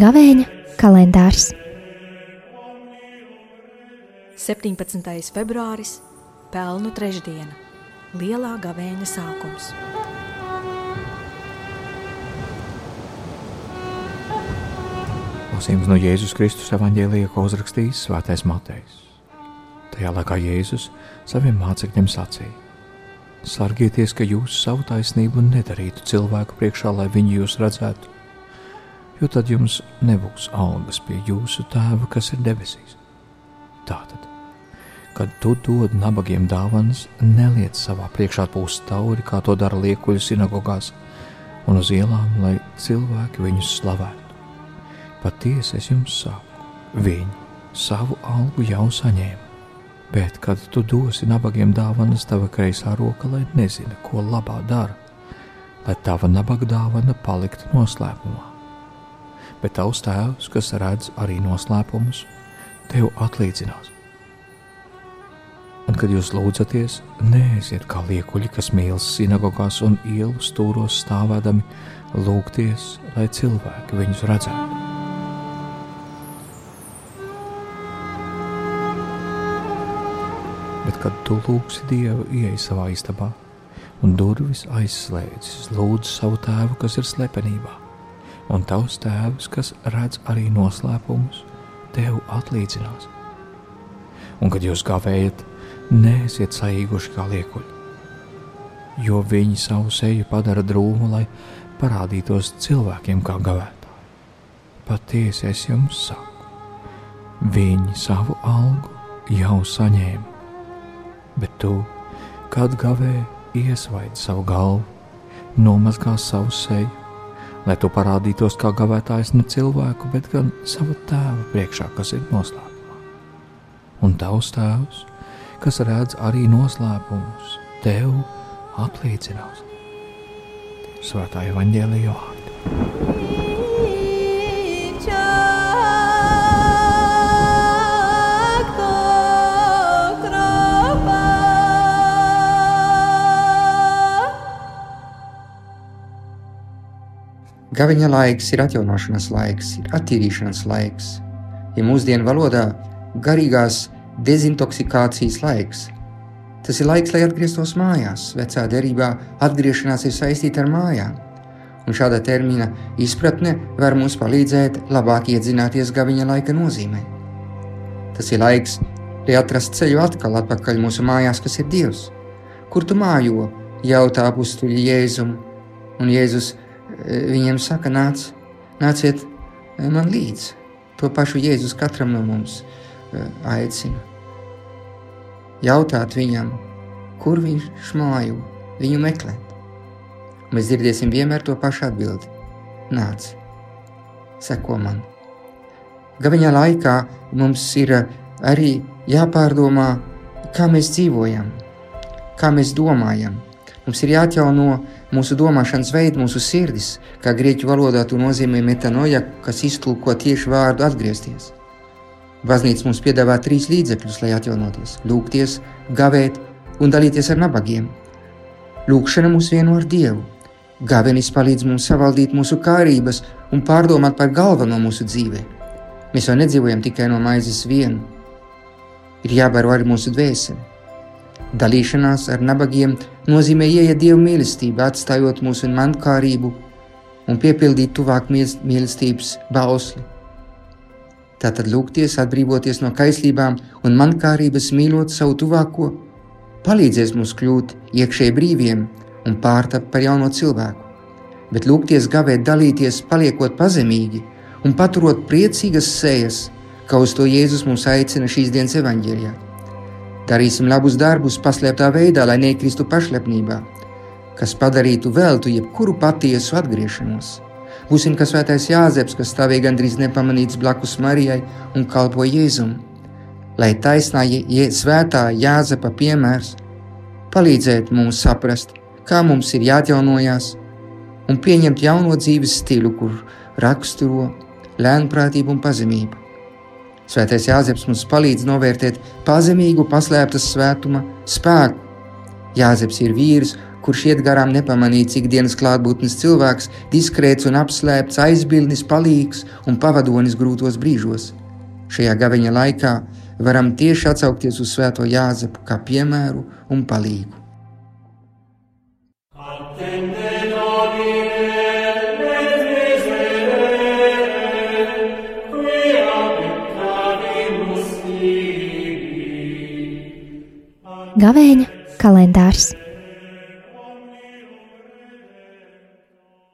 Gavēņa kalendārs 17. februāris, Pelnu trešdiena, Lielā gavēņa sākums. Lasījums no Jēzus Kristus evanģēlija, ko uzrakstījis Svētais Matejs. Tajā laikā Jēzus saviem mācekļiem sacīja: Sargieties, ka jūs savu taisnību nedarītu cilvēku priekšā, lai viņi jūs redzētu, jo tad jums nebūs algas pie jūsu tēva, kas ir debesīs. Tātad, kad tu dod nabagiem dāvanas, neliec savā priekšā pūst tauri, kā to dara liekuļu sinagogās un uz ielām, lai cilvēki viņus slavētu. Patiesi es jums saku, viņi savu algu jau saņēma. Bet, kad tu dosi nabagiem dāvanas, tava kreisā roka, lai nezina, ko labā dara, lai tava nabaga dāvana paliktu noslēpumā. Bet tavs tēvs, kas redz arī noslēpumus, tev atlīdzinās. Un, kad jūs lūdzaties, neesiet kā liekuļi, kas mīlas sinagogās un ielu stūros stāvēdami, lūgties, lai cilvēki viņus redzētu. Bet, kad tu lūgsi Dievu, ieej savā istabā un durvis aizslēdzis, lūdzu savu tēvu, kas ir slepenībā, un tavs tēvs, kas redz arī noslēpumus, tev atlīdzinās. Un, kad jūs gavējat, neesiet saīguši kā liekuļi, jo viņi savu seju padara drūmu, lai parādītos cilvēkiem kā gavētāji. Patiesi es jums saku, viņi savu algu jau saņēma bet tu, kad gavē, iesvaidi savu galvu, nomazgā savu seju, lai tu parādītos kā gavētājs ne cilvēku, bet gan savu tēvu priekšā, kas ir noslēpumā. Un tavs tēvs, kas redz arī noslēpumus, tev apliecinās. Svētā evaņģēlija vārdi. Gaviņa laiks ir atjaunošanas laiks, ir attīrīšanas laiks, ja mūsdienu valodā garīgās dezintoksikācijas laiks. Tas ir laiks, lai atgrieztos mājās. Vecā derībā atgriešanās ir saistīta ar mājām, un šāda termina izpratne var mums palīdzēt labāk iedzināties gaviņa laika nozīmē. Tas ir laiks, lai atrastu ceļu atkal atpakaļ mūsu mājās, kas ir Dievs. Kur tu mājo? jautā apstuļi Jēzum, un Jēzus viņiem saka, nāc, nāciet man līdzi. To pašu Jēzus katram no mums aicina. Jautāt viņam, kur viņš mājo, viņu meklēt. Mēs dzirdēsim vienmēr to pašu atbildi. Nāc, seko man. Gaviņā laikā mums ir arī jāpārdomā, kā mēs dzīvojam, kā mēs domājam. Mums ir jāatjauno mūsu domāšanas veidu, mūsu sirdis, kā grieķu valodā to nozīmē metanoja, kas iztulko tieši vārdu atgriezties. Baznīca mums piedāvā trīs līdzekļus, lai atjaunotos - lūgties, gavēt un dalīties ar nabagiem. Lūkšana mūs vieno ar Dievu. Gavenis palīdz mums savaldīt mūsu kārības un pārdomāt par galveno mūsu dzīvē. Mēs jau nedzīvojam tikai no maizes vien. Ir jābaro arī mūsu dvēseli. Dalīšanās ar nabagiem nozīmē ieiet Dieva mīlestībā, atstājot mūsu mankārību un piepildīt tuvāk mīlestības bausli. Tātad lūgties, atbrīvoties no kaislībām un mankārības, mīlot savu tuvāko, palīdzēs mums kļūt iekšēji brīviem un pārtapt par jauno cilvēku. Bet lūgties, gavēt, dalīties, paliekot pazemīgi un paturot priecīgas sejas, kā uz to Jēzus mums aicina šīs dienas evaņģēlijā. Darīsim labus darbus paslēptā veidā, lai nekristu pašlepnībā, kas padarītu veltu jebkuru patiesu atgriešanos. Būsim kā svētais Jāzeps, kas stāvēja gandrīz nepamanīts blakus Marijai un kalpoja Jēzum. Lai taisnā ja svētā Jāzepa piemērs palīdzētu mums saprast, kā mums ir jāatjaunojās un pieņemt jauno dzīves stilu, kur raksturo lēnprātību un pazemību. Svētais Jāzeps mums palīdz novērtēt pazemīgu paslēptas svētuma spēku. Jāzeps ir vīrs, kurš iet garām nepamanīt, cik dienas klātbūtnes cilvēks, diskrēts un apslēpts, aizbildnis, palīgs un pavadonis grūtos brīžos. Šajā gaveņa laikā varam tieši atsaukties uz Svēto Jāzepu kā piemēru un palīgu. Gavēņa kalendārs